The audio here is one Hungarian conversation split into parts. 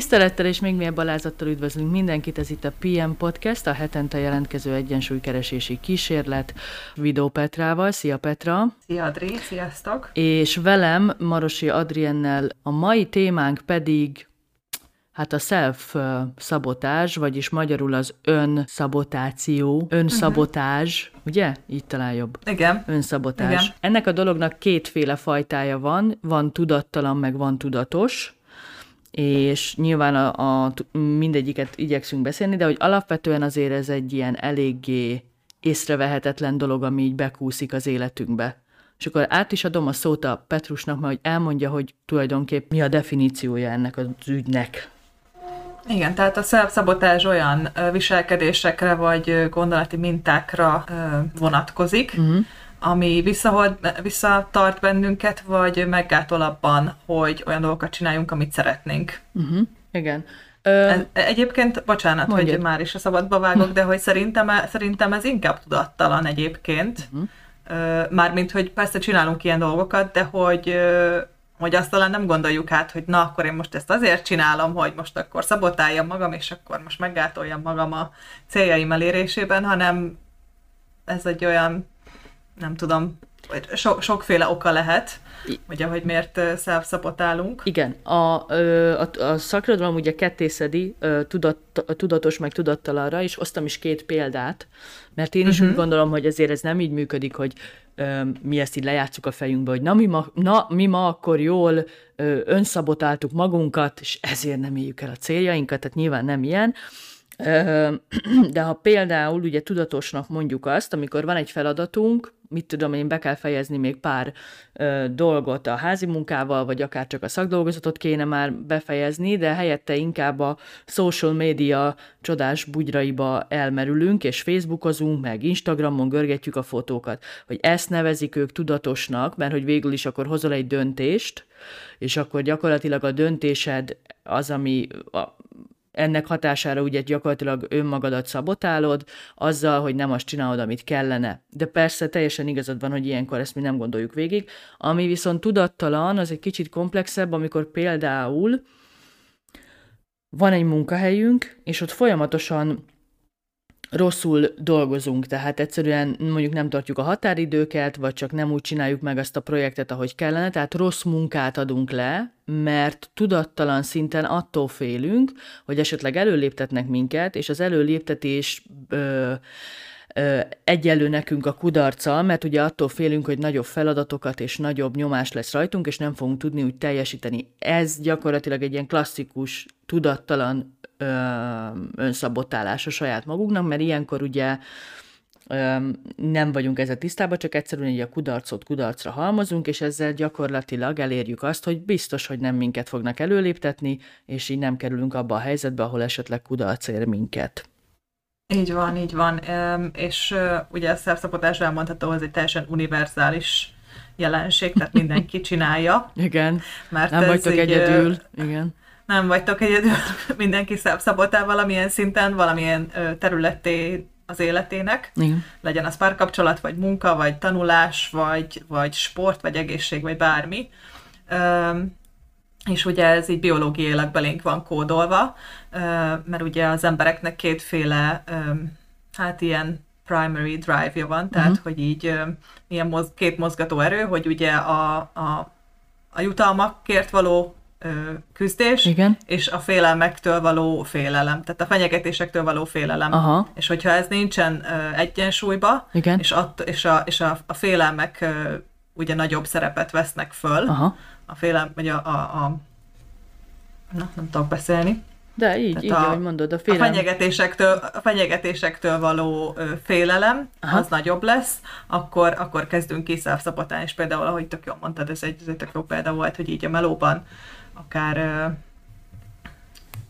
Tisztelettel és még mélyebb alázattal üdvözlünk mindenkit, ez itt a PM Podcast, a hetente jelentkező egyensúlykeresési kísérlet Vidó Petrával. Szia Petra! Szia Adri, sziasztok! És velem, Marosi Adriennel, a mai témánk pedig Hát a self-szabotás, vagyis magyarul az önszabotáció, önszabotázs, uh-huh. ugye? Így talán jobb. Igen. Önszabotás. Igen. Ennek a dolognak kétféle fajtája van, van tudattalan, meg van tudatos és nyilván a, a, mindegyiket igyekszünk beszélni, de hogy alapvetően azért ez egy ilyen eléggé észrevehetetlen dolog, ami így bekúszik az életünkbe. És akkor át is adom a szót a Petrusnak, mert hogy elmondja, hogy tulajdonképp mi a definíciója ennek az ügynek. Igen, tehát a szelfszabotázs olyan viselkedésekre vagy gondolati mintákra vonatkozik, uh-huh ami visszahol, visszatart bennünket, vagy meggátol abban, hogy olyan dolgokat csináljunk, amit szeretnénk. Uh-huh. Igen. Ö... Egyébként, bocsánat, Mondjad. hogy már is a szabadba vágok, de hogy szerintem, e- szerintem ez inkább tudattalan egyébként. Uh-huh. Mármint, hogy persze csinálunk ilyen dolgokat, de hogy hogy azt talán nem gondoljuk át, hogy na, akkor én most ezt azért csinálom, hogy most akkor szabotáljam magam, és akkor most meggátoljam magam a céljaim elérésében, hanem ez egy olyan nem tudom, so, sokféle oka lehet, ugye, hogy miért szelfszapotálunk. Igen, a, a, a szakirodalom ugye kettészedi tudat, tudatos meg tudattalanra, és osztam is két példát, mert én is uh-huh. úgy gondolom, hogy ezért ez nem így működik, hogy ö, mi ezt így lejátszuk a fejünkbe, hogy na mi ma, na, mi ma akkor jól ö, önszabotáltuk magunkat, és ezért nem éljük el a céljainkat, tehát nyilván nem ilyen, de ha például ugye tudatosnak mondjuk azt, amikor van egy feladatunk, mit tudom én, be kell fejezni még pár ö, dolgot a házi munkával, vagy akár csak a szakdolgozatot kéne már befejezni, de helyette inkább a social media csodás bugyraiba elmerülünk, és Facebookozunk, meg Instagramon görgetjük a fotókat. Hogy ezt nevezik ők tudatosnak, mert hogy végül is akkor hozol egy döntést, és akkor gyakorlatilag a döntésed az, ami a, ennek hatására ugye gyakorlatilag önmagadat szabotálod, azzal, hogy nem azt csinálod, amit kellene. De persze teljesen igazad van, hogy ilyenkor ezt mi nem gondoljuk végig. Ami viszont tudattalan, az egy kicsit komplexebb, amikor például van egy munkahelyünk, és ott folyamatosan rosszul dolgozunk, tehát egyszerűen mondjuk nem tartjuk a határidőket, vagy csak nem úgy csináljuk meg azt a projektet, ahogy kellene, tehát rossz munkát adunk le, mert tudattalan szinten attól félünk, hogy esetleg előléptetnek minket, és az előléptetés ö, ö, egyelő nekünk a kudarccal, mert ugye attól félünk, hogy nagyobb feladatokat és nagyobb nyomás lesz rajtunk, és nem fogunk tudni úgy teljesíteni. Ez gyakorlatilag egy ilyen klasszikus, tudattalan önszabotálás a saját magunknak, mert ilyenkor ugye nem vagyunk ezzel tisztában, csak egyszerűen így a kudarcot kudarcra halmozunk, és ezzel gyakorlatilag elérjük azt, hogy biztos, hogy nem minket fognak előléptetni, és így nem kerülünk abba a helyzetbe, ahol esetleg kudarc ér minket. Így van, így van. És ugye a szelfszapotás elmondható, hogy ez egy teljesen univerzális jelenség, tehát mindenki csinálja. Igen, mert nem vagytok így, egyedül. Igen nem vagytok egyedül, mindenki szabotál valamilyen szinten, valamilyen területé az életének. Igen. Legyen az párkapcsolat, vagy munka, vagy tanulás, vagy, vagy sport, vagy egészség, vagy bármi. És ugye ez így biológiailag belénk van kódolva, mert ugye az embereknek kétféle, hát ilyen primary drive-ja van, tehát uh-huh. hogy így ilyen moz, két mozgató erő, hogy ugye a, a, a jutalmakért való küzdés, Igen. és a félelmektől való félelem, tehát a fenyegetésektől való félelem. Aha. És hogyha ez nincsen egyensúlyba, Igen. és, att, és, a, és a, a félelmek ugye nagyobb szerepet vesznek föl, Aha. A félelem, vagy a, a, a na, nem tudok beszélni, de így, Tehát így, a, ahogy mondod, a félelem. A fenyegetésektől, a fenyegetésektől való ö, félelem, Aha. az nagyobb lesz, akkor, akkor kezdünk ki szelfszabotálni, és például, ahogy tök jól mondtad, ez egy, ez egy tök jó példa volt, hogy így a melóban akár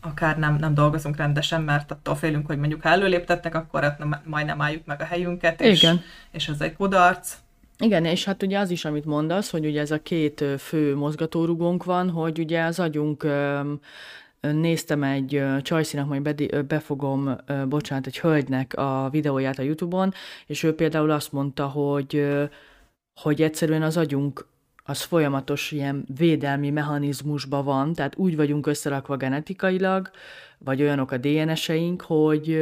akár nem, nem dolgozunk rendesen, mert attól félünk, hogy mondjuk ha előléptetnek, akkor hát nem, majd nem álljuk meg a helyünket, és, Igen. és ez egy kudarc. Igen, és hát ugye az is, amit mondasz, hogy ugye ez a két fő mozgatórugónk van, hogy ugye az agyunk néztem egy Csajszinak, majd befogom, bocsánat, egy hölgynek a videóját a Youtube-on, és ő például azt mondta, hogy, hogy egyszerűen az agyunk az folyamatos ilyen védelmi mechanizmusban van, tehát úgy vagyunk összerakva genetikailag, vagy olyanok a DNS-eink, hogy,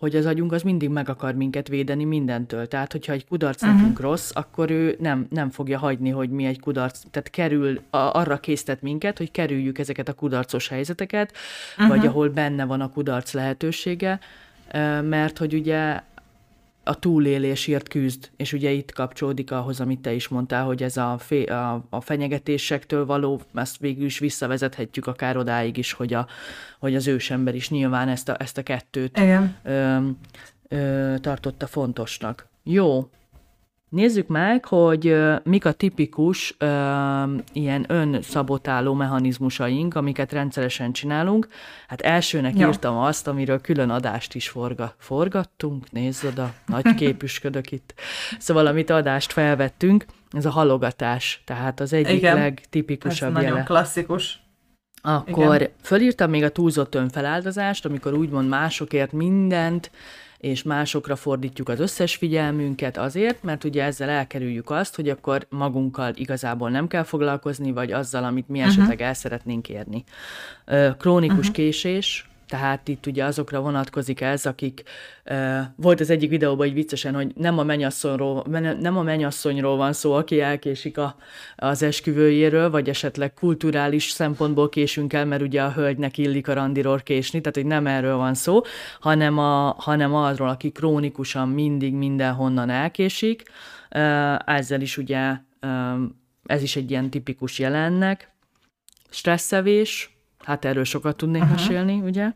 hogy az agyunk az mindig meg akar minket védeni mindentől. Tehát, hogyha egy kudarc uh-huh. nekünk rossz, akkor ő nem, nem fogja hagyni, hogy mi egy kudarc, tehát kerül, a, arra késztet minket, hogy kerüljük ezeket a kudarcos helyzeteket, uh-huh. vagy ahol benne van a kudarc lehetősége, mert hogy ugye a túlélésért küzd, és ugye itt kapcsolódik ahhoz, amit te is mondtál, hogy ez a, fé, a, a fenyegetésektől való, ezt végül is visszavezethetjük akár odáig is, hogy, a, hogy az ősember is nyilván ezt a, ezt a kettőt Igen. Ö, ö, tartotta fontosnak. Jó, Nézzük meg, hogy mik a tipikus uh, ilyen önszabotáló mechanizmusaink, amiket rendszeresen csinálunk. Hát elsőnek ja. írtam azt, amiről külön adást is forga, forgattunk, nézd oda, nagy képüsködök itt. Szóval, amit adást felvettünk, ez a halogatás, tehát az egyik Igen, legtipikusabb ez jele. nagyon klasszikus. Akkor Igen. fölírtam még a túlzott önfeláldozást, amikor úgymond másokért mindent, és másokra fordítjuk az összes figyelmünket azért, mert ugye ezzel elkerüljük azt, hogy akkor magunkkal igazából nem kell foglalkozni, vagy azzal, amit mi uh-huh. esetleg el szeretnénk érni. Krónikus uh-huh. késés, tehát itt ugye azokra vonatkozik ez, akik uh, volt az egyik videóban egy viccesen, hogy nem a mennyasszonyról, nem a mennyasszonyról van szó, aki elkésik a, az esküvőjéről, vagy esetleg kulturális szempontból késünk el, mert ugye a hölgynek illik a randiról késni, tehát hogy nem erről van szó, hanem, a, hanem arról, aki krónikusan mindig mindenhonnan elkésik. Ezzel is ugye ez is egy ilyen tipikus jelennek. Stresszevés, hát erről sokat tudnék mesélni, ugye?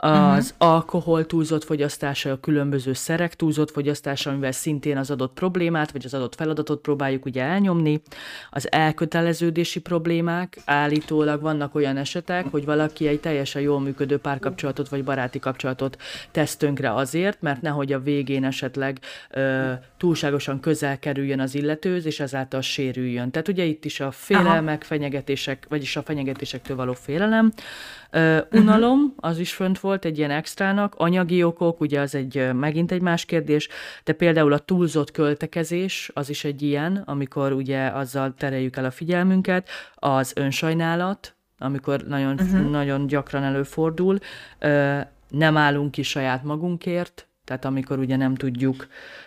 Az uh-huh. alkohol túlzott fogyasztása, a különböző szerek túlzott fogyasztása, amivel szintén az adott problémát, vagy az adott feladatot próbáljuk ugye elnyomni. Az elköteleződési problémák, állítólag vannak olyan esetek, hogy valaki egy teljesen jól működő párkapcsolatot, vagy baráti kapcsolatot tesz tönkre azért, mert nehogy a végén esetleg ö, túlságosan közel kerüljön az illetőz, és ezáltal sérüljön. Tehát ugye itt is a félelmek, Aha. fenyegetések, vagyis a fenyegetésektől való félelem, Uh, unalom, uh-huh. az is fönt volt egy ilyen extrának, anyagi okok, ugye az egy megint egy más kérdés, de például a túlzott költekezés, az is egy ilyen, amikor ugye azzal tereljük el a figyelmünket, az önsajnálat, amikor nagyon, uh-huh. nagyon gyakran előfordul, nem állunk ki saját magunkért, tehát amikor ugye nem tudjuk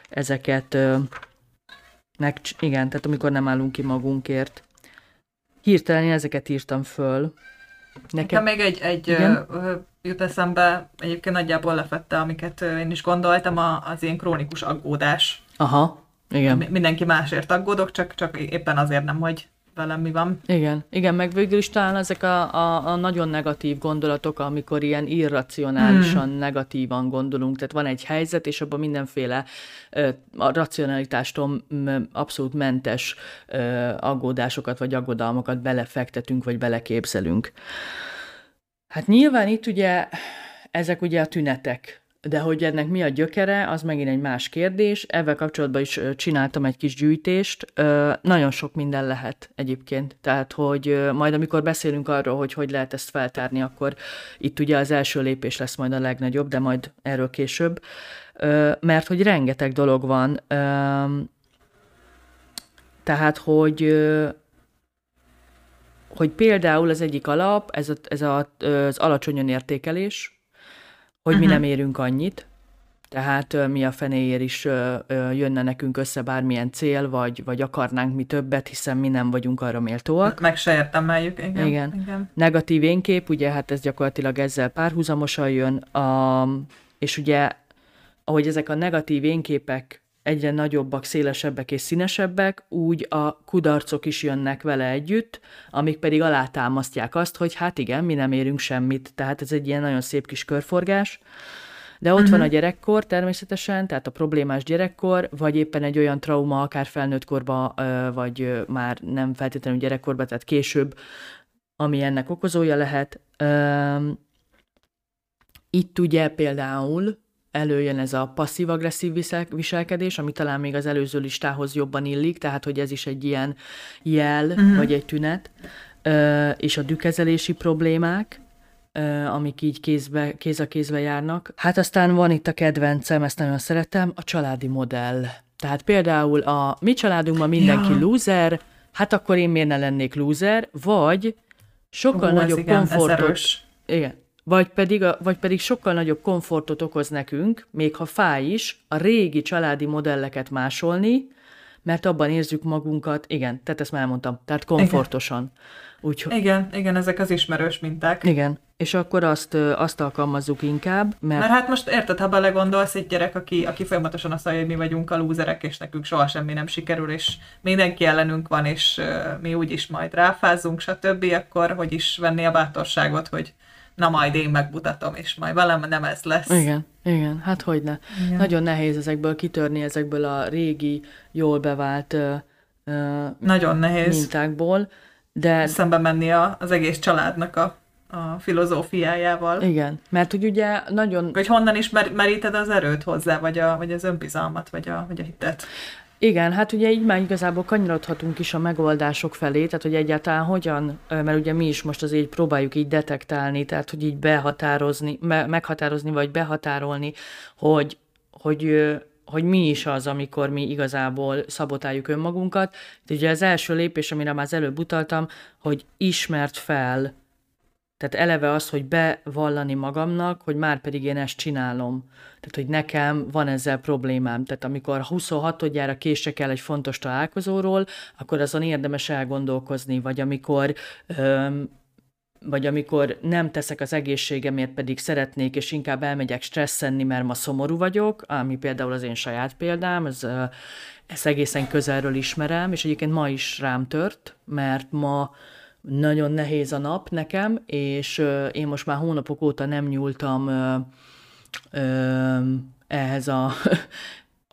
ezeket, meg, igen, tehát amikor nem állunk ki magunkért. Hirtelen én ezeket írtam föl, Nekem még egy, egy jut eszembe, egyébként nagyjából lefette, amiket én is gondoltam, az én krónikus aggódás. Aha, igen. Mindenki másért aggódok, csak, csak éppen azért nem, hogy velem mi van. Igen, igen, meg végül is talán ezek a, a, a nagyon negatív gondolatok, amikor ilyen irracionálisan hmm. negatívan gondolunk, tehát van egy helyzet, és abban mindenféle a racionalitástól abszolút mentes aggódásokat vagy aggodalmakat belefektetünk, vagy beleképzelünk. Hát nyilván itt ugye ezek ugye a tünetek, de hogy ennek mi a gyökere, az megint egy más kérdés. Ezzel kapcsolatban is csináltam egy kis gyűjtést. Nagyon sok minden lehet egyébként. Tehát, hogy majd amikor beszélünk arról, hogy hogy lehet ezt feltárni, akkor itt ugye az első lépés lesz majd a legnagyobb, de majd erről később. Mert hogy rengeteg dolog van. Tehát, hogy hogy például az egyik alap, ez, a, ez a, az alacsonyan értékelés, hogy uh-huh. mi nem érünk annyit, tehát mi a fenéért is jönne nekünk össze bármilyen cél, vagy, vagy akarnánk mi többet, hiszen mi nem vagyunk arra méltóak. Meg se értemeljük, igen. igen. igen. Negatív énkép, ugye hát ez gyakorlatilag ezzel párhuzamosan jön, a, és ugye ahogy ezek a negatív énképek egyre nagyobbak, szélesebbek és színesebbek, úgy a kudarcok is jönnek vele együtt, amik pedig alátámasztják azt, hogy hát igen, mi nem érünk semmit. Tehát ez egy ilyen nagyon szép kis körforgás. De ott uh-huh. van a gyerekkor természetesen, tehát a problémás gyerekkor, vagy éppen egy olyan trauma, akár felnőtt korba, vagy már nem feltétlenül gyerekkorban, tehát később, ami ennek okozója lehet. Itt ugye például előjön ez a passzív-agresszív viselkedés, ami talán még az előző listához jobban illik, tehát hogy ez is egy ilyen jel, uh-huh. vagy egy tünet, és a dükezelési problémák, amik így kézbe, kéz a kézbe járnak. Hát aztán van itt a kedvencem, ezt nagyon szeretem, a családi modell. Tehát például a mi családunkban mindenki ja. loser, hát akkor én miért ne lennék loser, vagy sokkal Ú, nagyobb igen, komfortot... Igen. Vagy pedig, vagy pedig sokkal nagyobb komfortot okoz nekünk, még ha fáj is, a régi családi modelleket másolni, mert abban érzük magunkat, igen, tehát ezt már elmondtam, tehát komfortosan. Igen. Úgyhogy... Igen, igen, ezek az ismerős minták. Igen, és akkor azt, azt alkalmazzuk inkább, mert... Mert hát most érted, ha belegondolsz, egy gyerek, aki, aki folyamatosan azt mondja, hogy mi vagyunk a lúzerek, és nekünk soha semmi nem sikerül, és mindenki ellenünk van, és uh, mi úgyis majd ráfázunk, stb., akkor hogy is venni a bátorságot, hogy na majd én megmutatom, és majd velem nem ez lesz. Igen, igen, hát hogy ne. Igen. Nagyon nehéz ezekből kitörni, ezekből a régi, jól bevált uh, Nagyon nehéz. mintákból. De... Szembe menni a, az egész családnak a, a filozófiájával. Igen, mert hogy ugye nagyon... Hogy honnan is mer- meríted az erőt hozzá, vagy, a, vagy az önbizalmat, vagy a, vagy a hitet. Igen, hát ugye így már igazából kanyarodhatunk is a megoldások felé, tehát hogy egyáltalán hogyan, mert ugye mi is most azért próbáljuk így detektálni, tehát hogy így behatározni, me- meghatározni vagy behatárolni, hogy, hogy hogy mi is az, amikor mi igazából szabotáljuk önmagunkat. De ugye az első lépés, amire már az előbb utaltam, hogy ismert fel, tehát eleve az, hogy bevallani magamnak, hogy már pedig én ezt csinálom. Tehát, hogy nekem van ezzel problémám. Tehát amikor 26-odjára kések el egy fontos találkozóról, akkor azon érdemes elgondolkozni, vagy amikor öm, vagy amikor nem teszek az egészségemért, pedig szeretnék, és inkább elmegyek stresszenni, mert ma szomorú vagyok, ami például az én saját példám, ez, ezt egészen közelről ismerem, és egyébként ma is rám tört, mert ma nagyon nehéz a nap nekem, és én most már hónapok óta nem nyúltam ehhez a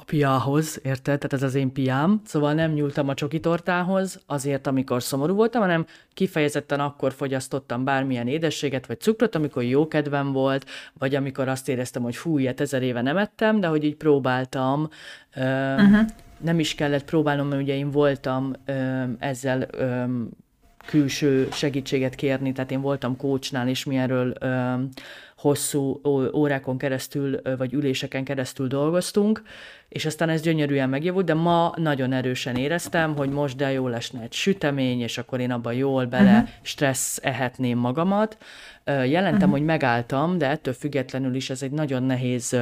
piához, érted? Tehát ez az én piám. Szóval nem nyúltam a csokitortához azért, amikor szomorú voltam, hanem kifejezetten akkor fogyasztottam bármilyen édességet vagy cukrot, amikor jó kedvem volt, vagy amikor azt éreztem, hogy fú, ilyet ezer éve nem ettem, de hogy így próbáltam. Uh-huh. Nem is kellett próbálnom, mert ugye én voltam ezzel külső segítséget kérni, tehát én voltam kócsnál, és mi erről hosszú órákon keresztül, vagy üléseken keresztül dolgoztunk, és aztán ez gyönyörűen megjavult, de ma nagyon erősen éreztem, hogy most de jó lesne egy sütemény, és akkor én abban jól bele uh-huh. stressz ehetném magamat. Jelentem, uh-huh. hogy megálltam, de ettől függetlenül is ez egy nagyon nehéz,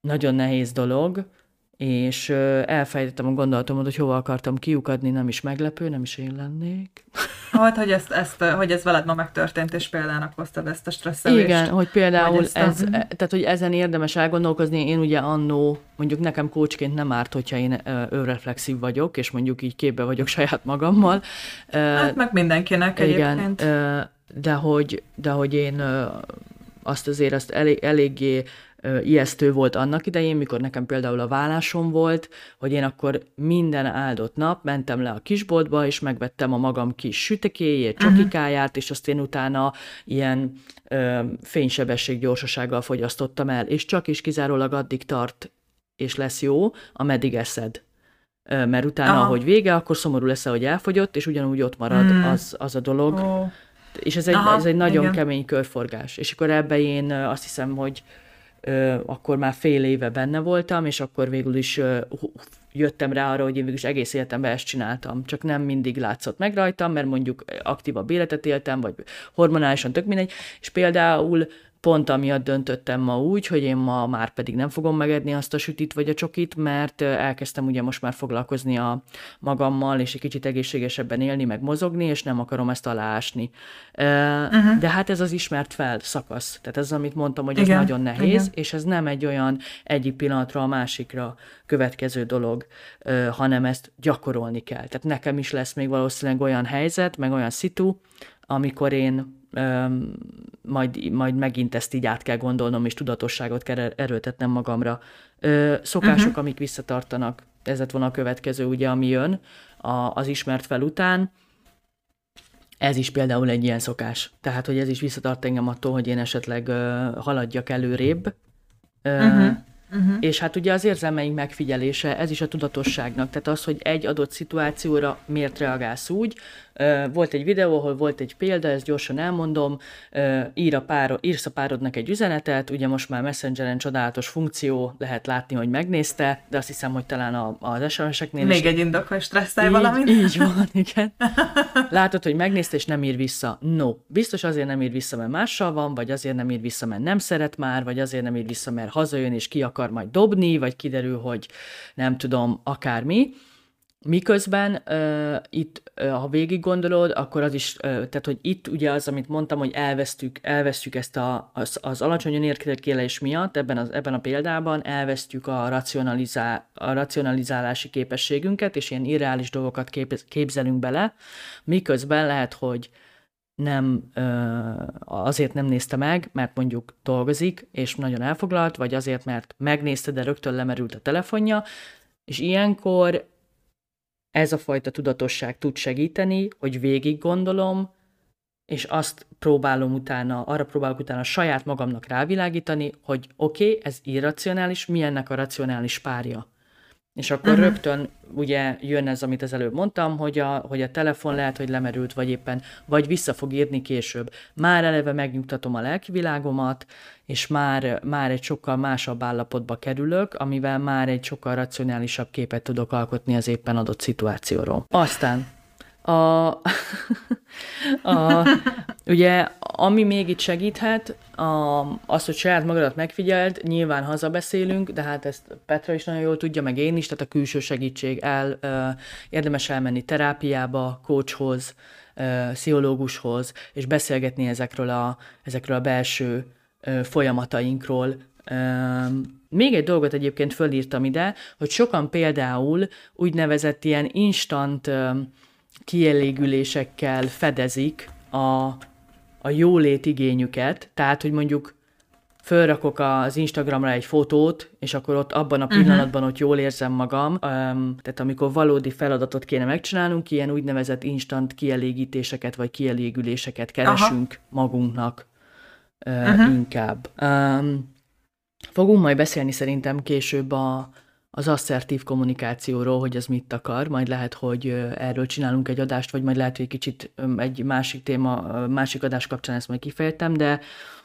nagyon nehéz dolog, és elfejtettem a gondolatomat, hogy hova akartam kiukadni, nem is meglepő, nem is én lennék. Hát, hogy, ezt, ezt, hogy ez veled ma megtörtént, és példának hoztad ezt a stresszelést. Igen, hogy például ez, ez a... tehát, hogy ezen érdemes elgondolkozni, én ugye annó, mondjuk nekem kócsként nem árt, hogyha én önreflexív vagyok, és mondjuk így képbe vagyok saját magammal. Hát meg mindenkinek igen, egyébként. De hogy, de hogy én azt azért azt elég, eléggé ijesztő volt annak idején, mikor nekem például a vállásom volt, hogy én akkor minden áldott nap mentem le a kisboltba, és megvettem a magam kis sütekéjét, csokikáját, uh-huh. és azt én utána ilyen ö, fénysebesség gyorsasággal fogyasztottam el, és csak is kizárólag addig tart, és lesz jó, ameddig eszed mert utána, Aha. ahogy vége, akkor szomorú lesz, hogy elfogyott, és ugyanúgy ott marad mm. az, az a dolog. Oh. És ez egy, Aha, ez egy nagyon igen. kemény körforgás. És akkor ebbe én azt hiszem, hogy akkor már fél éve benne voltam, és akkor végül is jöttem rá arra, hogy én végül is egész életemben ezt csináltam. Csak nem mindig látszott meg rajtam, mert mondjuk aktívabb életet éltem, vagy hormonálisan tök mindegy, és például pont amiatt döntöttem ma úgy, hogy én ma már pedig nem fogom megedni azt a sütit vagy a csokit, mert elkezdtem ugye most már foglalkozni a magammal, és egy kicsit egészségesebben élni, meg mozogni, és nem akarom ezt aláásni. Uh-huh. De hát ez az ismert fel szakasz. Tehát ez, amit mondtam, hogy ez Igen. nagyon nehéz, Igen. és ez nem egy olyan egyik pillanatra a másikra következő dolog, hanem ezt gyakorolni kell. Tehát nekem is lesz még valószínűleg olyan helyzet, meg olyan szitu, amikor én majd, majd megint ezt így át kell gondolnom, és tudatosságot kell er-, erőltetnem magamra. Szokások, uh-huh. amik visszatartanak, ez lett volna a következő, ugye, ami jön a, az ismert fel után, ez is például egy ilyen szokás. Tehát, hogy ez is visszatart engem attól, hogy én esetleg haladjak előrébb. Uh-huh. Uh-huh. És hát ugye az érzelmeink megfigyelése, ez is a tudatosságnak. Tehát az, hogy egy adott szituációra miért reagálsz úgy, Volt egy videó, ahol volt egy példa, ezt gyorsan elmondom, ír a páro, írsz a párodnak egy üzenetet, ugye most már Messengeren csodálatos funkció, lehet látni, hogy megnézte, de azt hiszem, hogy talán a, az SMS-eknél Még is... egy indok, hogy stresszelj valamit. Így van, igen. Látod, hogy megnézte, és nem ír vissza. No, biztos azért nem ír vissza, mert mással van, vagy azért nem ír vissza, mert nem szeret már, vagy azért nem ír vissza, mert hazajön, és ki akar majd dobni, vagy kiderül, hogy nem tudom, akármi. Miközben uh, itt, uh, ha végig gondolod, akkor az is, uh, tehát hogy itt ugye az, amit mondtam, hogy elvesztük, elvesztük ezt a, az, az alacsony önértékelés miatt, ebben, az, ebben a példában elvesztjük a, racionalizá, a racionalizálási képességünket, és ilyen irreális dolgokat kép, képzelünk bele, miközben lehet, hogy nem, azért nem nézte meg, mert mondjuk dolgozik, és nagyon elfoglalt, vagy azért, mert megnézte, de rögtön lemerült a telefonja, és ilyenkor ez a fajta tudatosság tud segíteni, hogy végig gondolom, és azt próbálom utána, arra próbálok utána saját magamnak rávilágítani, hogy oké, okay, ez irracionális, mi ennek a racionális párja. És akkor uh-huh. rögtön ugye jön ez, amit az előbb mondtam, hogy a, hogy a telefon lehet, hogy lemerült, vagy éppen, vagy vissza fog írni később. Már eleve megnyugtatom a lelkivilágomat, és már, már egy sokkal másabb állapotba kerülök, amivel már egy sokkal racionálisabb képet tudok alkotni az éppen adott szituációról. Aztán a, a, ugye, ami még itt segíthet, a, az, hogy saját magadat megfigyeld, nyilván hazabeszélünk, de hát ezt Petra is nagyon jól tudja, meg én is, tehát a külső segítség el, ö, érdemes elmenni terápiába, coachhoz, ö, pszichológushoz, és beszélgetni ezekről a, ezekről a belső ö, folyamatainkról, még egy dolgot egyébként fölírtam ide, hogy sokan például úgynevezett ilyen instant kielégülésekkel fedezik a, a jólét igényüket, tehát, hogy mondjuk fölrakok az Instagramra egy fotót, és akkor ott abban a mhm. pillanatban uh-huh. ott jól érzem magam. Um, tehát amikor valódi feladatot kéne megcsinálnunk, ilyen úgynevezett instant kielégítéseket vagy kielégüléseket keresünk Aha. magunknak uh, uh-huh. inkább. Um, fogunk majd beszélni szerintem később a, az asszertív kommunikációról, hogy ez mit akar, majd lehet, hogy erről csinálunk egy adást, vagy majd lehet, hogy egy kicsit egy másik téma, másik adás kapcsán ezt majd kifejtem, de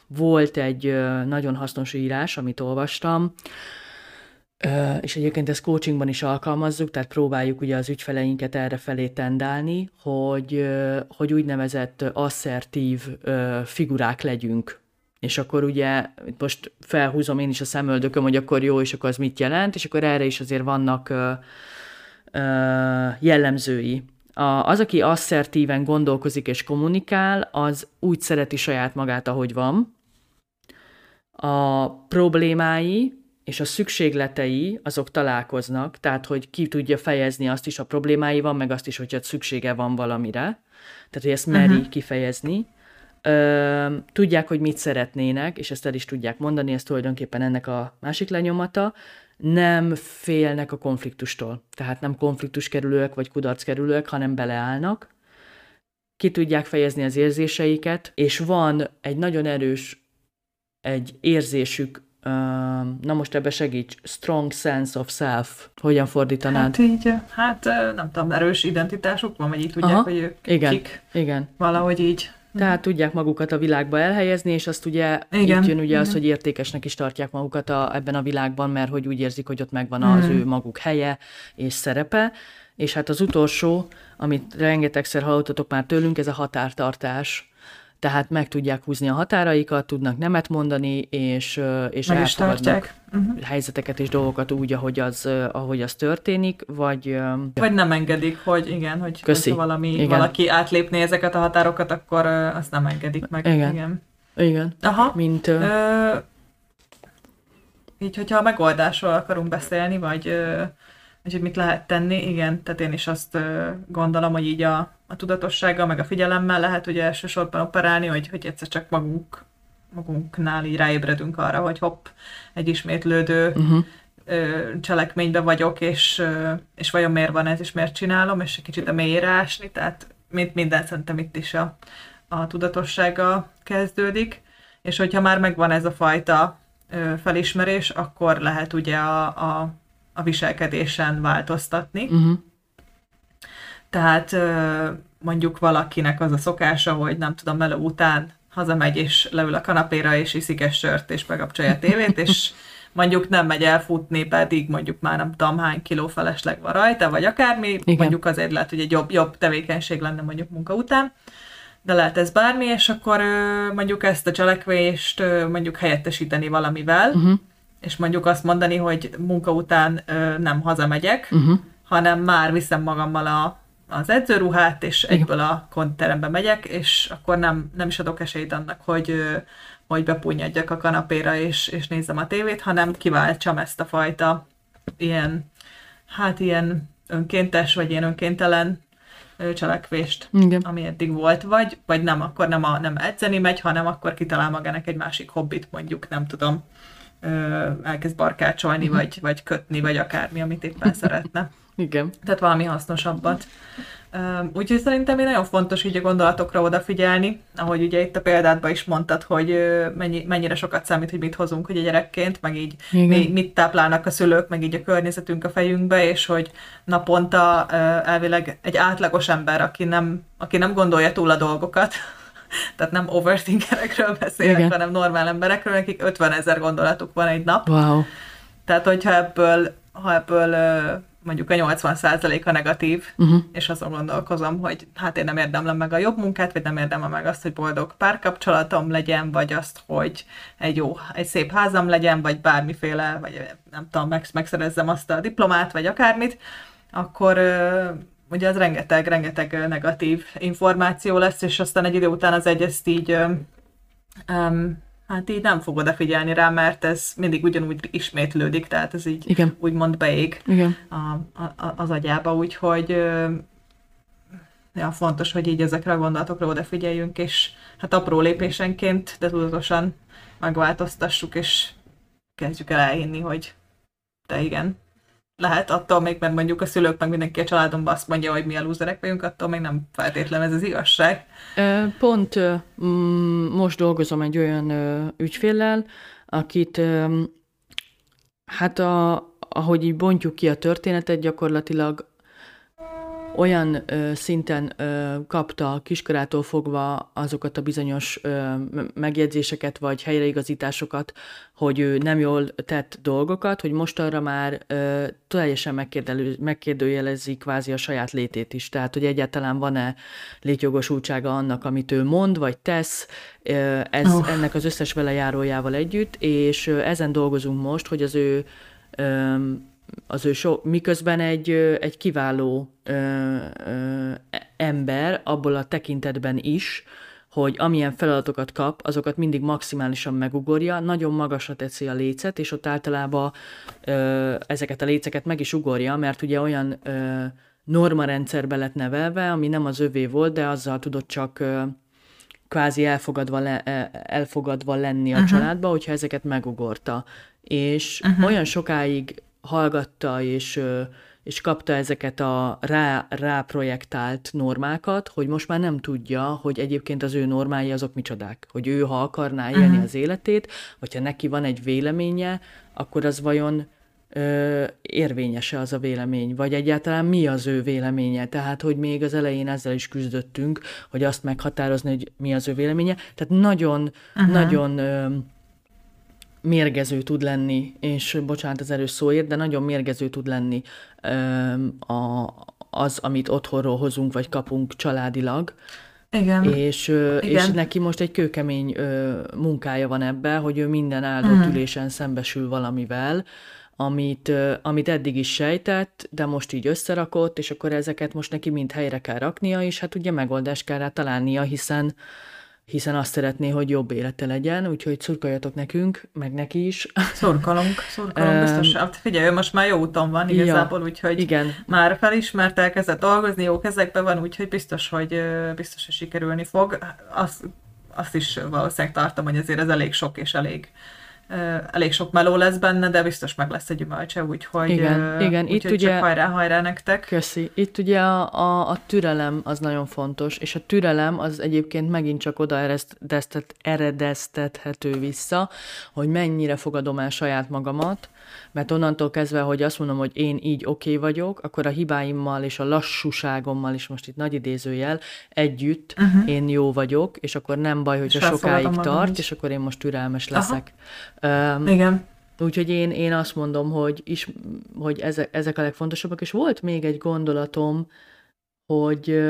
volt egy nagyon hasznos írás, amit olvastam, és egyébként ezt coachingban is alkalmazzuk, tehát próbáljuk ugye az ügyfeleinket erre felé tendálni, hogy, hogy úgynevezett asszertív figurák legyünk és akkor ugye most felhúzom én is a szemöldököm, hogy akkor jó, és akkor az mit jelent, és akkor erre is azért vannak ö, ö, jellemzői. A, az, aki asszertíven gondolkozik és kommunikál, az úgy szereti saját magát, ahogy van. A problémái és a szükségletei azok találkoznak, tehát hogy ki tudja fejezni azt is a problémái van, meg azt is, hogyha szüksége van valamire. Tehát, hogy ezt meri uh-huh. kifejezni Ö, tudják, hogy mit szeretnének, és ezt el is tudják mondani, ez tulajdonképpen ennek a másik lenyomata, nem félnek a konfliktustól. Tehát nem konfliktus kerülőek vagy kudarc kerülőek, hanem beleállnak, ki tudják fejezni az érzéseiket, és van egy nagyon erős egy érzésük, na most ebbe segíts, strong sense of self. Hogyan fordítanád? Hát így, hát nem tudom, erős identitásuk van, vagy így tudják, Aha, hogy ők igen, kik. Igen. Valahogy így. Tehát tudják magukat a világba elhelyezni, és azt ugye Igen. itt jön ugye Igen. az, hogy értékesnek is tartják magukat a, ebben a világban, mert hogy úgy érzik, hogy ott megvan az hmm. ő maguk helye és szerepe. És hát az utolsó, amit rengetegszer hallottatok már tőlünk, ez a határtartás tehát meg tudják húzni a határaikat, tudnak nemet mondani, és, és meg elfogadnak uh-huh. helyzeteket és dolgokat úgy, ahogy az, ahogy az történik, vagy... Vagy nem engedik, hogy igen, hogy Köszi. valami, igen. valaki átlépné ezeket a határokat, akkor azt nem engedik meg. Igen. Igen. igen. Aha. Mint... Ö, így, hogyha a megoldásról akarunk beszélni, vagy hogy mit lehet tenni, igen, tehát én is azt gondolom, hogy így a, a tudatossággal, meg a figyelemmel lehet ugye elsősorban operálni, hogy, hogy egyszer csak magunk, magunknál így ráébredünk arra, hogy hopp, egy ismétlődő uh-huh. cselekménybe vagyok, és, és vajon miért van ez, és miért csinálom, és egy kicsit a mélyre ásni, tehát mint minden szerintem itt is a, a tudatossága kezdődik, és hogyha már megvan ez a fajta felismerés, akkor lehet ugye a, a, a viselkedésen változtatni. Uh-huh Tehát mondjuk valakinek az a szokása, hogy nem tudom, meló után hazamegy és leül a kanapéra, és iszik egy sört, és bekapcsolja a tévét, és mondjuk nem megy elfutni, pedig mondjuk már nem tudom hány kiló felesleg van rajta, vagy akármi, Igen. mondjuk azért lehet, hogy egy jobb, jobb tevékenység lenne mondjuk munka után, de lehet ez bármi, és akkor mondjuk ezt a cselekvést mondjuk helyettesíteni valamivel, uh-huh. És mondjuk azt mondani, hogy munka után nem hazamegyek, uh-huh. hanem már viszem magammal a az edzőruhát, és egyből a konterembe megyek, és akkor nem, nem is adok esélyt annak, hogy, hogy bepunyadjak a kanapéra, és, és nézzem a tévét, hanem kiváltsam ezt a fajta ilyen, hát ilyen önkéntes, vagy ilyen önkéntelen cselekvést, Igen. ami eddig volt, vagy, vagy nem, akkor nem, a, nem edzeni megy, hanem akkor kitalál magának egy másik hobbit, mondjuk, nem tudom, elkezd barkácsolni, uh-huh. vagy, vagy kötni, vagy akármi, amit éppen szeretne. Igen. Tehát valami hasznosabbat. Úgyhogy szerintem én nagyon fontos így a gondolatokra odafigyelni, ahogy ugye itt a példádban is mondtad, hogy mennyi, mennyire sokat számít, hogy mit hozunk ugye gyerekként, meg így mi, mit táplálnak a szülők, meg így a környezetünk a fejünkbe, és hogy naponta elvileg egy átlagos ember, aki nem, aki nem gondolja túl a dolgokat, tehát nem overthinkerekről beszélek, Igen. hanem normál emberekről, akik 50 ezer gondolatuk van egy nap. Wow. Tehát, hogyha ebből, ha ebből mondjuk a 80% a negatív, uh-huh. és azon gondolkozom, hogy hát én nem érdemlem meg a jobb munkát, vagy nem érdemlem meg azt, hogy boldog párkapcsolatom legyen, vagy azt, hogy egy jó, egy szép házam legyen, vagy bármiféle, vagy nem tudom, meg, megszerezzem azt a diplomát, vagy akármit, akkor ugye az rengeteg, rengeteg negatív információ lesz, és aztán egy idő után az egy ezt így um, hát így nem fog odafigyelni rá, mert ez mindig ugyanúgy ismétlődik, tehát ez így Igen. úgymond beég Igen. A, a, az agyába, úgyhogy ja, fontos, hogy így ezekre a gondolatokra odafigyeljünk, és hát apró lépésenként, de tudatosan megváltoztassuk, és kezdjük el elhinni, hogy de igen, lehet attól még, mert mondjuk a szülők, meg mindenki a családomban azt mondja, hogy mi a lúzerek vagyunk, attól még nem feltétlenül ez az igazság. Pont most dolgozom egy olyan ügyféllel, akit hát a, ahogy így bontjuk ki a történetet, gyakorlatilag olyan ö, szinten ö, kapta kiskorától fogva azokat a bizonyos ö, megjegyzéseket vagy helyreigazításokat, hogy ő nem jól tett dolgokat, hogy most arra már ö, teljesen megkérdőjelezi kvázi a saját létét is. Tehát, hogy egyáltalán van-e létjogosultsága annak, amit ő mond vagy tesz, ö, ez oh. ennek az összes velejárójával együtt, és ö, ezen dolgozunk most, hogy az ő ö, az ő so, miközben egy, egy kiváló ö, ö, ember abból a tekintetben is, hogy amilyen feladatokat kap, azokat mindig maximálisan megugorja, nagyon magasra teszi a lécet, és ott általában ö, ezeket a léceket meg is ugorja, mert ugye olyan ö, norma rendszerbe lett nevelve, ami nem az övé volt, de azzal tudott csak ö, kvázi elfogadva, le, elfogadva lenni a uh-huh. családba, hogyha ezeket megugorta. És uh-huh. olyan sokáig hallgatta és, és kapta ezeket a rá, rá projektált normákat, hogy most már nem tudja, hogy egyébként az ő normái azok micsodák. Hogy ő, ha akarná élni uh-huh. az életét, hogyha neki van egy véleménye, akkor az vajon ö, érvényese az a vélemény, vagy egyáltalán mi az ő véleménye. Tehát, hogy még az elején ezzel is küzdöttünk, hogy azt meghatározni, hogy mi az ő véleménye. Tehát nagyon, uh-huh. nagyon ö, mérgező tud lenni, és bocsánat az erős szóért, de nagyon mérgező tud lenni a, az, amit otthonról hozunk, vagy kapunk családilag. Igen. És, Igen. és neki most egy kőkemény munkája van ebbe, hogy ő minden áldott uh-huh. ülésen szembesül valamivel, amit, amit eddig is sejtett, de most így összerakott, és akkor ezeket most neki mind helyre kell raknia, és hát ugye megoldást kell rá találnia, hiszen hiszen azt szeretné, hogy jobb élete legyen, úgyhogy szurkoljatok nekünk, meg neki is. Szurkolunk, szurkolunk, biztos. Hát figyelj, ő most már jó úton van igazából, ja, úgyhogy igen. már felismert, elkezdett dolgozni, jó kezekben van, úgyhogy biztos, hogy biztos, hogy sikerülni fog. Azt, azt is valószínűleg tartom, hogy azért ez elég sok és elég elég sok meló lesz benne, de biztos meg lesz egy gyümölcse, úgyhogy, igen, igen. Úgyhogy itt ugye, csak hajrá, hajrá nektek. Köszi. Itt ugye a, a, a türelem az nagyon fontos, és a türelem az egyébként megint csak oda eredeztet, eredeztethető vissza, hogy mennyire fogadom el saját magamat, mert onnantól kezdve, hogy azt mondom, hogy én így oké okay vagyok, akkor a hibáimmal és a lassúságommal is most itt nagy idézőjel együtt uh-huh. én jó vagyok, és akkor nem baj, hogy a sokáig tart, is. és akkor én most türelmes leszek. Um, Igen. Úgyhogy én, én azt mondom, hogy, is, hogy ezek, ezek a legfontosabbak, és volt még egy gondolatom, hogy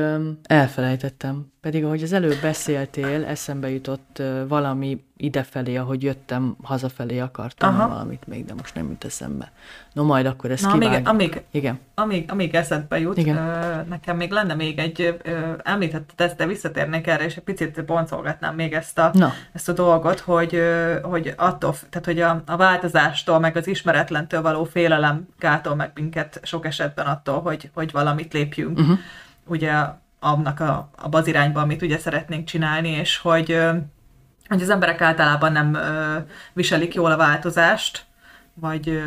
elfelejtettem. Pedig ahogy az előbb beszéltél, eszembe jutott valami idefelé, ahogy jöttem, hazafelé akartam Aha. valamit még, de most nem jut eszembe. No, majd akkor ezt Na, amíg, amíg, Igen. Amíg, amíg eszedbe jut, Igen. Ö, nekem még lenne még egy, ö, említetted ezt, de visszatérnék erre, és egy picit boncolgatnám még ezt a, Na. ezt a dolgot, hogy, ö, hogy attól, tehát hogy a, a változástól, meg az ismeretlentől való félelem gátol meg minket sok esetben attól, hogy, hogy valamit lépjünk. Uh-huh ugye annak a, a az irányba, amit ugye szeretnénk csinálni, és hogy, hogy az emberek általában nem viselik jól a változást, vagy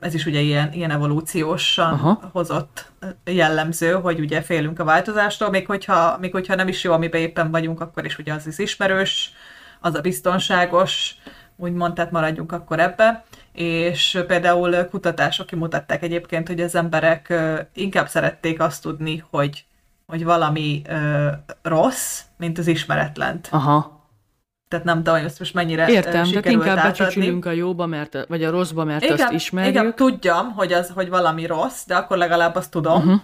ez is ugye ilyen, ilyen evolúciósan Aha. hozott jellemző, hogy ugye félünk a változástól, még hogyha, még hogyha nem is jó, amiben éppen vagyunk, akkor is ugye az is ismerős, az a biztonságos, úgymond, tehát maradjunk akkor ebbe. És például kutatások kimutatták egyébként, hogy az emberek inkább szerették azt tudni, hogy, hogy valami ö, rossz, mint az ismeretlent. Aha. Tehát nem tudom, hogy ezt most mennyire Értem, tehát inkább becsücsülünk a jóba, mert, vagy a rosszba, mert igen, azt ismerjük. Igen, tudjam, hogy, az, hogy valami rossz, de akkor legalább azt tudom, uh-huh.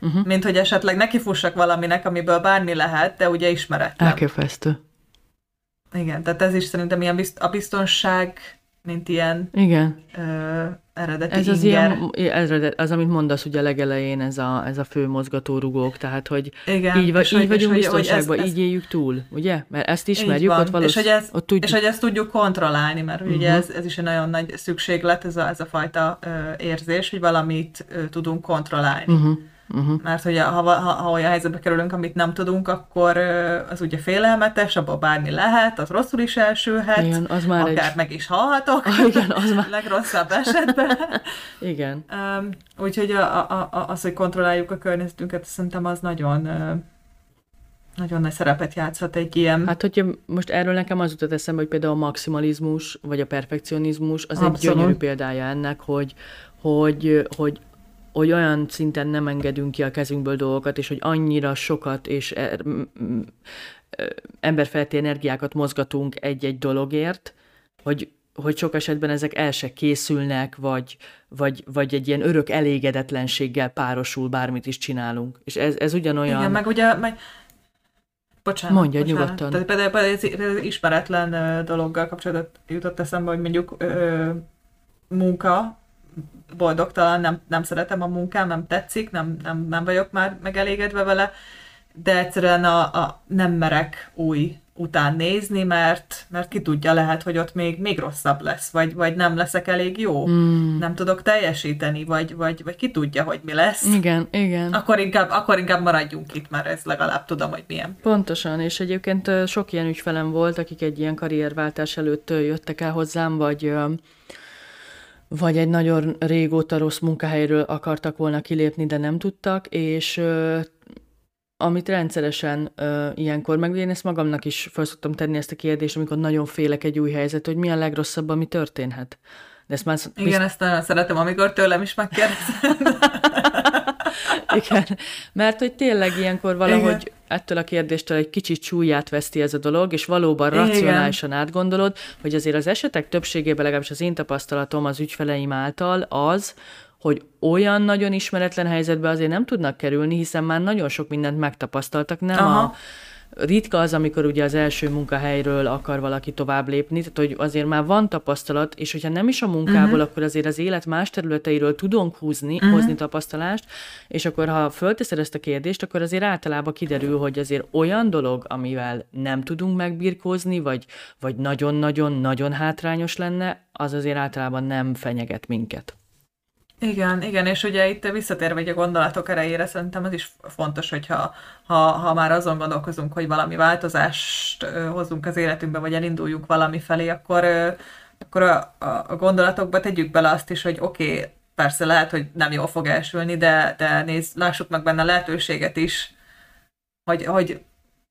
Uh-huh. mint hogy esetleg nekifussak valaminek, amiből bármi lehet, de ugye ismeretlen. Elképesztő. Igen, tehát ez is szerintem ilyen bizt- a biztonság, mint ilyen Igen. Ö, eredeti Ez az inger. ilyen, eredet, az, amit mondasz ugye legelején, ez a, ez a fő mozgatórugók, tehát hogy Igen, így, vagy, így hogy, vagyunk és biztonságban, hogy ez, így éljük túl, ugye? Mert ezt ismerjük, ott valószínűleg. És, hogy, ez, ott tudjuk. és hogy ezt tudjuk kontrollálni, mert uh-huh. ugye ez, ez is egy nagyon nagy szükséglet, ez a, ez a fajta ö, érzés, hogy valamit ö, tudunk kontrollálni. Uh-huh. Uh-huh. Mert hogy ha, ha, ha olyan helyzetbe kerülünk, amit nem tudunk, akkor az ugye félelmetes, abban bármi lehet, az rosszul is elsülhet, igen, az már akár egy... meg is halhatok, igen, az már... legrosszabb esetben. igen. Um, úgyhogy a, a, a, az, hogy kontrolláljuk a környezetünket, szerintem az nagyon nagyon nagy szerepet játszhat egy ilyen... Hát, hogyha most erről nekem az jutott eszembe, hogy például a maximalizmus, vagy a perfekcionizmus, az Abszolút. egy gyönyörű példája ennek, hogy, hogy, hogy hogy olyan szinten nem engedünk ki a kezünkből dolgokat, és hogy annyira sokat és er, emberfelti energiákat mozgatunk egy-egy dologért, hogy, hogy sok esetben ezek el se készülnek, vagy, vagy, vagy egy ilyen örök elégedetlenséggel párosul, bármit is csinálunk. És ez, ez ugyanolyan... Igen, meg ugye... Meg... Bocsánat, Mondja, bocsánat. nyugodtan. Tehát például, például ez ismeretlen dologgal kapcsolatban jutott eszembe, hogy mondjuk ö, munka, boldogtalan, nem, nem szeretem a munkám, nem tetszik, nem, nem, nem vagyok már megelégedve vele, de egyszerűen a, a nem merek új után nézni, mert, mert ki tudja, lehet, hogy ott még, még rosszabb lesz, vagy, vagy nem leszek elég jó, mm. nem tudok teljesíteni, vagy, vagy, vagy ki tudja, hogy mi lesz. Igen, igen. Akkor inkább, akkor inkább maradjunk itt, mert ez legalább tudom, hogy milyen. Pontosan, és egyébként sok ilyen ügyfelem volt, akik egy ilyen karrierváltás előtt jöttek el hozzám, vagy vagy egy nagyon régóta rossz munkahelyről akartak volna kilépni, de nem tudtak, és ö, amit rendszeresen ö, ilyenkor, meg én ezt magamnak is fel szoktam tenni ezt a kérdést, amikor nagyon félek egy új helyzet, hogy mi a legrosszabb, ami történhet. De ezt már Igen, bizt... ezt nagyon szeretem, amikor tőlem is megkérdezed. Igen, mert hogy tényleg ilyenkor valahogy Igen. ettől a kérdéstől egy kicsit súlyát veszti ez a dolog, és valóban Igen. racionálisan átgondolod, hogy azért az esetek többségében, legalábbis az én tapasztalatom az ügyfeleim által az, hogy olyan nagyon ismeretlen helyzetbe azért nem tudnak kerülni, hiszen már nagyon sok mindent megtapasztaltak, nem Aha. a ritka az, amikor ugye az első munkahelyről akar valaki tovább lépni, tehát hogy azért már van tapasztalat, és hogyha nem is a munkából, uh-huh. akkor azért az élet más területeiről tudunk húzni, uh-huh. hozni tapasztalást, és akkor ha fölteszed ezt a kérdést, akkor azért általában kiderül, hogy azért olyan dolog, amivel nem tudunk megbirkózni, vagy, vagy nagyon-nagyon-nagyon hátrányos lenne, az azért általában nem fenyeget minket. Igen, igen, és ugye itt visszatérve a gondolatok erejére, szerintem az is fontos, hogyha ha, ha már azon gondolkozunk, hogy valami változást hozzunk az életünkbe, vagy elinduljunk valami felé, akkor akkor a, a, a gondolatokba tegyük bele azt is, hogy oké, okay, persze lehet, hogy nem jól fog elsülni, de, de nézz, lássuk meg benne lehetőséget is, hogy, hogy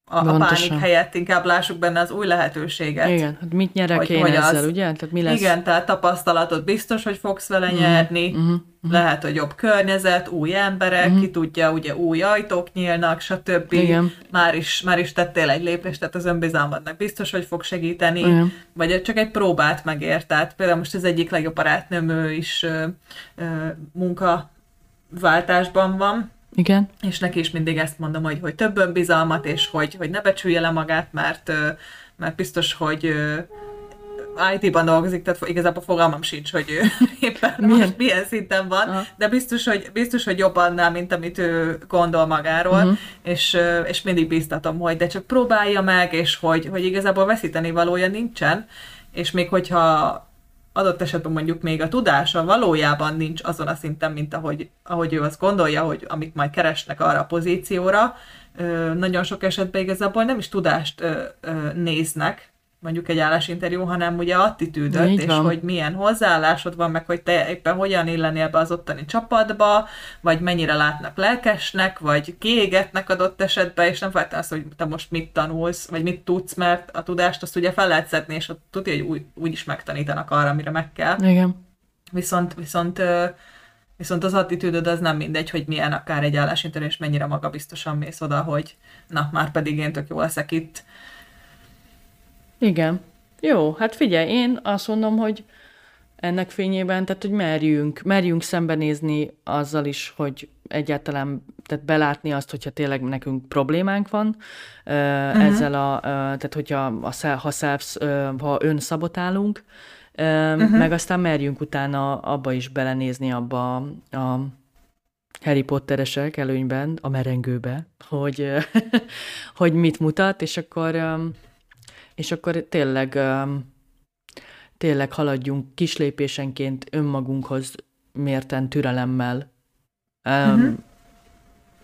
a, a pánik helyett inkább lássuk benne az új lehetőséget. Igen, hát mit nyerek hogy, én hogy ezzel, az, ugye? Tehát mi lesz? Igen, tehát tapasztalatot biztos, hogy fogsz vele uh-huh, nyerni, uh-huh, uh-huh. lehet, hogy jobb környezet, új emberek, uh-huh. ki tudja, ugye új ajtók nyílnak, stb. Igen. Már is, már is tettél egy lépést, tehát az önbizalmadnak biztos, hogy fog segíteni, Igen. vagy csak egy próbát megért. Tehát például most az egyik legjobb barátnőm, ő is ö, ö, munkaváltásban van, igen. És neki is mindig ezt mondom, hogy, hogy több önbizalmat, és hogy, hogy ne becsülje le magát, mert, mert biztos, hogy IT-ban dolgozik, tehát igazából fogalmam sincs, hogy ő éppen milyen, most milyen szinten van, Aha. de biztos hogy, biztos, hogy jobb annál, mint amit ő gondol magáról, uh-huh. és, és mindig biztatom, hogy de csak próbálja meg, és hogy, hogy igazából veszíteni valója nincsen, és még hogyha adott esetben mondjuk még a tudása valójában nincs azon a szinten, mint ahogy, ahogy ő azt gondolja, hogy amit majd keresnek arra a pozícióra, nagyon sok esetben igazából nem is tudást néznek, mondjuk egy állásinterjú, hanem ugye attitűdöt, és hogy milyen hozzáállásod van, meg hogy te éppen hogyan illenél be az ottani csapatba, vagy mennyire látnak lelkesnek, vagy kiégetnek adott esetben, és nem feltétlenül az, hogy te most mit tanulsz, vagy mit tudsz, mert a tudást azt ugye fel lehet szedni, és tudja, hogy úgy, úgy is megtanítanak arra, amire meg kell. Igen. Viszont, viszont Viszont az attitűdöd az nem mindegy, hogy milyen akár egy állásinterjú, és mennyire magabiztosan mész oda, hogy na, már pedig én tök jó leszek itt, igen. Jó, hát figyelj, én azt mondom, hogy ennek fényében, tehát hogy merjünk, merjünk szembenézni azzal is, hogy egyáltalán, tehát belátni azt, hogyha tényleg nekünk problémánk van uh-huh. ezzel a, tehát hogyha a, ha, self, ha önszabotálunk, uh-huh. meg aztán merjünk utána abba is belenézni abba a Harry Potteresek előnyben, a merengőbe, hogy, hogy mit mutat, és akkor és akkor tényleg, tényleg haladjunk kislépésenként önmagunkhoz mérten türelemmel. Uh-huh.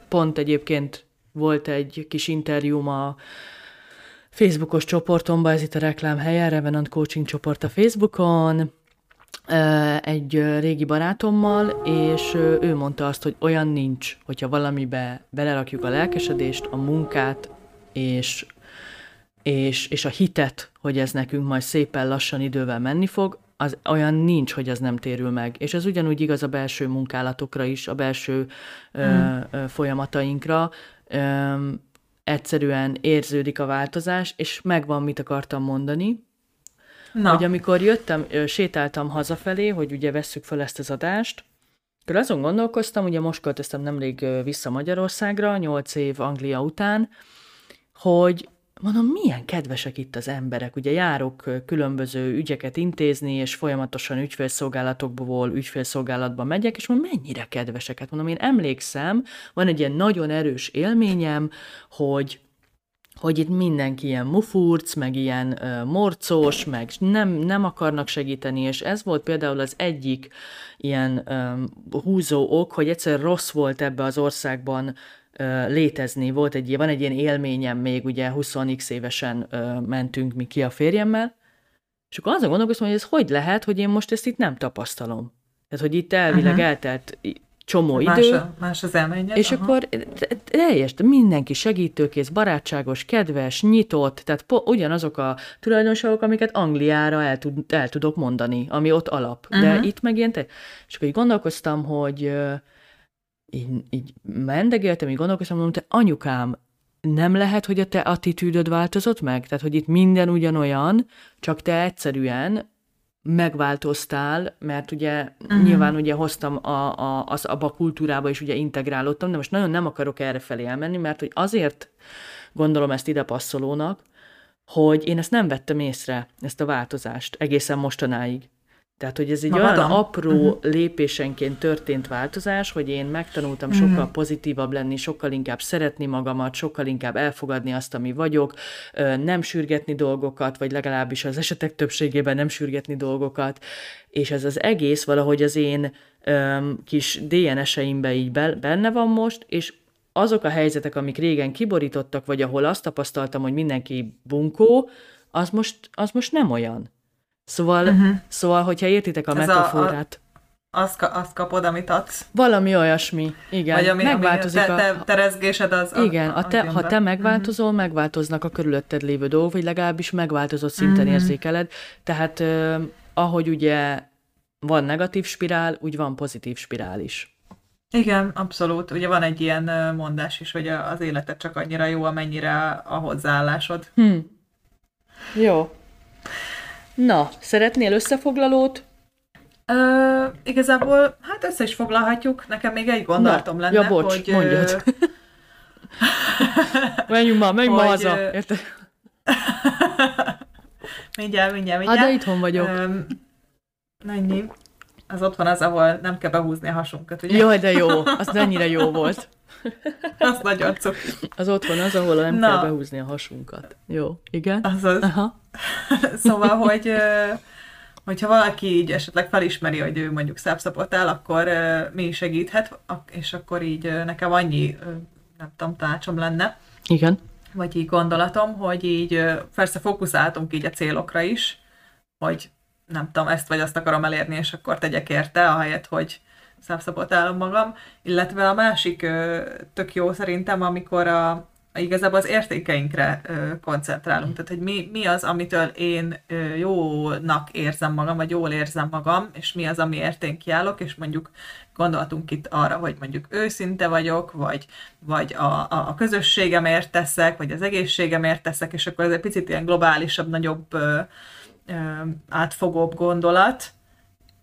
Pont egyébként volt egy kis interjúm a Facebookos csoportomban, ez itt a reklám helye, Revenant Coaching csoport a Facebookon, egy régi barátommal, és ő mondta azt, hogy olyan nincs, hogyha valamibe belerakjuk a lelkesedést, a munkát, és és, és a hitet, hogy ez nekünk majd szépen lassan idővel menni fog, az olyan nincs, hogy az nem térül meg. És ez ugyanúgy igaz a belső munkálatokra is, a belső mm. ö, ö, folyamatainkra. Ö, egyszerűen érződik a változás, és megvan, mit akartam mondani. Na. Hogy amikor jöttem, sétáltam hazafelé, hogy ugye vesszük fel ezt az adást, akkor azon gondolkoztam, ugye most költöztem nemrég vissza Magyarországra, nyolc év Anglia után, hogy mondom, milyen kedvesek itt az emberek. Ugye járok különböző ügyeket intézni, és folyamatosan ügyfélszolgálatokból ügyfélszolgálatba megyek, és mondom, mennyire kedveseket. Mondom, én emlékszem, van egy ilyen nagyon erős élményem, hogy hogy itt mindenki ilyen mufurc, meg ilyen uh, morcos, meg nem, nem akarnak segíteni, és ez volt például az egyik ilyen um, húzó ok, hogy egyszer rossz volt ebbe az országban létezni. Volt egy, van egy ilyen élményem még, ugye 20x évesen mentünk mi ki a férjemmel, és akkor azon gondolkoztam, hogy ez hogy lehet, hogy én most ezt itt nem tapasztalom. Tehát, hogy itt elvileg uh-huh. eltelt csomó más idő. A, más az elményed. És aha. akkor teljes, mindenki segítőkész, barátságos, kedves, nyitott, tehát po, ugyanazok a tulajdonságok, amiket Angliára el, tud, el tudok mondani, ami ott alap. De itt meg ilyen, te, és akkor így gondolkoztam, hogy így, így mendegéltem, így gondolkoztam, mondom, te anyukám, nem lehet, hogy a te attitűdöd változott meg? Tehát, hogy itt minden ugyanolyan, csak te egyszerűen megváltoztál, mert ugye uh-huh. nyilván ugye hoztam a, a, az, abba a kultúrába is ugye integrálódtam, de most nagyon nem akarok erre felé elmenni, mert hogy azért gondolom ezt ide passzolónak, hogy én ezt nem vettem észre, ezt a változást egészen mostanáig. Tehát, hogy ez egy Magadon? olyan apró uh-huh. lépésenként történt változás, hogy én megtanultam uh-huh. sokkal pozitívabb lenni, sokkal inkább szeretni magamat, sokkal inkább elfogadni azt, ami vagyok, nem sürgetni dolgokat, vagy legalábbis az esetek többségében nem sürgetni dolgokat, és ez az egész valahogy az én um, kis DNS-eimbe így benne van most, és azok a helyzetek, amik régen kiborítottak, vagy ahol azt tapasztaltam, hogy mindenki bunkó, az most, az most nem olyan. Szóval, uh-huh. szóval hogyha értitek a Ez metaforát. A, a, azt, azt kapod, amit adsz. Valami olyasmi, igen. Vagy ami, megváltozik ami te, te, terezgésed az... Igen, a, a te, ha te megváltozol, uh-huh. megváltoznak a körülötted lévő dolgok, vagy legalábbis megváltozott szinten uh-huh. érzékeled. Tehát uh, ahogy ugye van negatív spirál, úgy van pozitív spirál is. Igen, abszolút. Ugye van egy ilyen mondás is, hogy az életed csak annyira jó, amennyire a hozzáállásod. Hm. Jó. Na, szeretnél összefoglalót? Ö, igazából, hát össze is foglalhatjuk. Nekem még egy gondolatom Na, lenne, ja, bocs, hogy... mondjad. menjünk ma, menjünk ma haza. Érte? mindjárt, mindjárt, mindjárt. Hát de itthon vagyok. Mennyi? Az otthon az, ahol nem kell behúzni a hasunkat, ugye? Jaj, de jó, az mennyire jó volt. az nagyon cuki. Az otthon az, ahol nem Na. kell behúzni a hasunkat. Jó, igen? Azaz. Aha. szóval, hogy hogyha valaki így esetleg felismeri, hogy ő mondjuk szápszapotál, akkor mi segíthet, és akkor így nekem annyi, nem tudom, tanácsom lenne. Igen. Vagy így gondolatom, hogy így persze fókuszáltunk így a célokra is, hogy nem tudom, ezt vagy azt akarom elérni, és akkor tegyek érte, ahelyett, hogy szápszapotálom magam. Illetve a másik tök jó szerintem, amikor a, igazából az értékeinkre koncentrálunk. Tehát, hogy mi, mi az, amitől én jónak érzem magam, vagy jól érzem magam, és mi az, amiért én kiállok, és mondjuk gondoltunk itt arra, hogy mondjuk őszinte vagyok, vagy, vagy a, a, a közösségemért teszek, vagy az egészségemért teszek, és akkor ez egy picit ilyen globálisabb, nagyobb átfogóbb gondolat,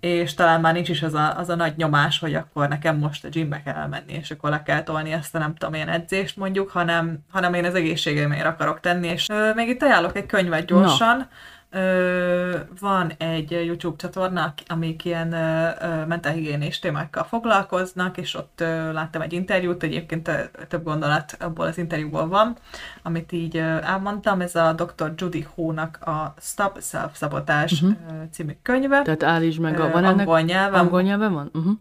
és talán már nincs is az a, az a nagy nyomás, hogy akkor nekem most a gymbe kell menni, és akkor le kell tolni ezt a nem tudom én edzést mondjuk, hanem, hanem én az egészségemért akarok tenni, és ö, még itt ajánlok egy könyvet gyorsan, no Ö, van egy YouTube csatorna, amik ilyen mentálhigiénés témákkal foglalkoznak, és ott ö, láttam egy interjút, egyébként több gondolat abból az interjúból van, amit így ö, elmondtam, ez a Dr. Judy Ho-nak a Stop Self-Sabotage uh-huh. című könyve. Tehát állítsd meg, a, van angol nyelven. Angol nyelven van? Uh-huh.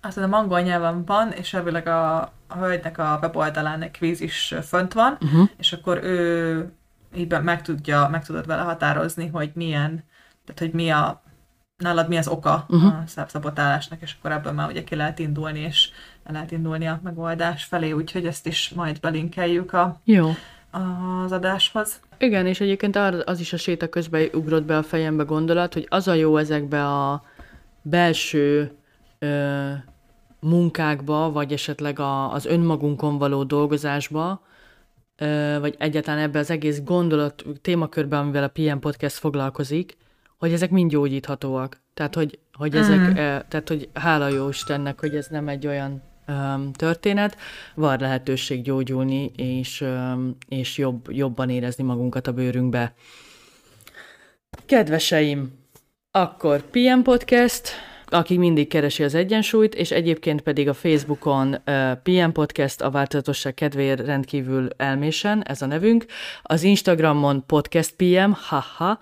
Azt hiszem angol nyelven van, és elvileg a, a hölgynek a weboldalán egy kvíz is fönt van, uh-huh. és akkor ő így meg, tudja, meg tudod vele határozni, hogy milyen, tehát hogy mi a, nálad mi az oka uh-huh. a szápszabotálásnak, és akkor ebből már ugye ki lehet indulni, és el lehet indulni a megoldás felé, úgyhogy ezt is majd belinkeljük a, Jó. az adáshoz. Igen, és egyébként az is a séta közben ugrott be a fejembe gondolat, hogy az a jó ezekbe a belső ö, munkákba, vagy esetleg a, az önmagunkon való dolgozásba, vagy egyáltalán ebbe az egész gondolat témakörben, amivel a PM Podcast foglalkozik, hogy ezek mind gyógyíthatóak. Tehát, hogy, hogy ezek, mm. tehát, hogy hála jó Istennek, hogy ez nem egy olyan um, történet, van lehetőség gyógyulni, és, um, és jobb, jobban érezni magunkat a bőrünkbe. Kedveseim, akkor PM Podcast, aki mindig keresi az egyensúlyt, és egyébként pedig a Facebookon uh, PM Podcast, a változatosság kedvéért rendkívül elmésen, ez a nevünk, az Instagramon Podcast PM, haha,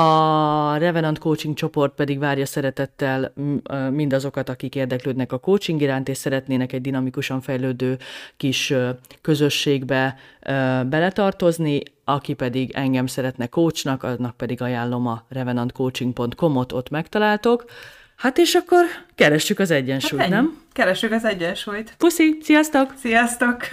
a Revenant Coaching csoport pedig várja szeretettel mindazokat, akik érdeklődnek a coaching iránt, és szeretnének egy dinamikusan fejlődő kis közösségbe uh, beletartozni, aki pedig engem szeretne coachnak, annak pedig ajánlom a revenantcoaching.com-ot, ott megtaláltok. Hát és akkor keressük az egyensúlyt, hát nem? Keressük az egyensúlyt. Puszi, sziasztok! Sziasztok!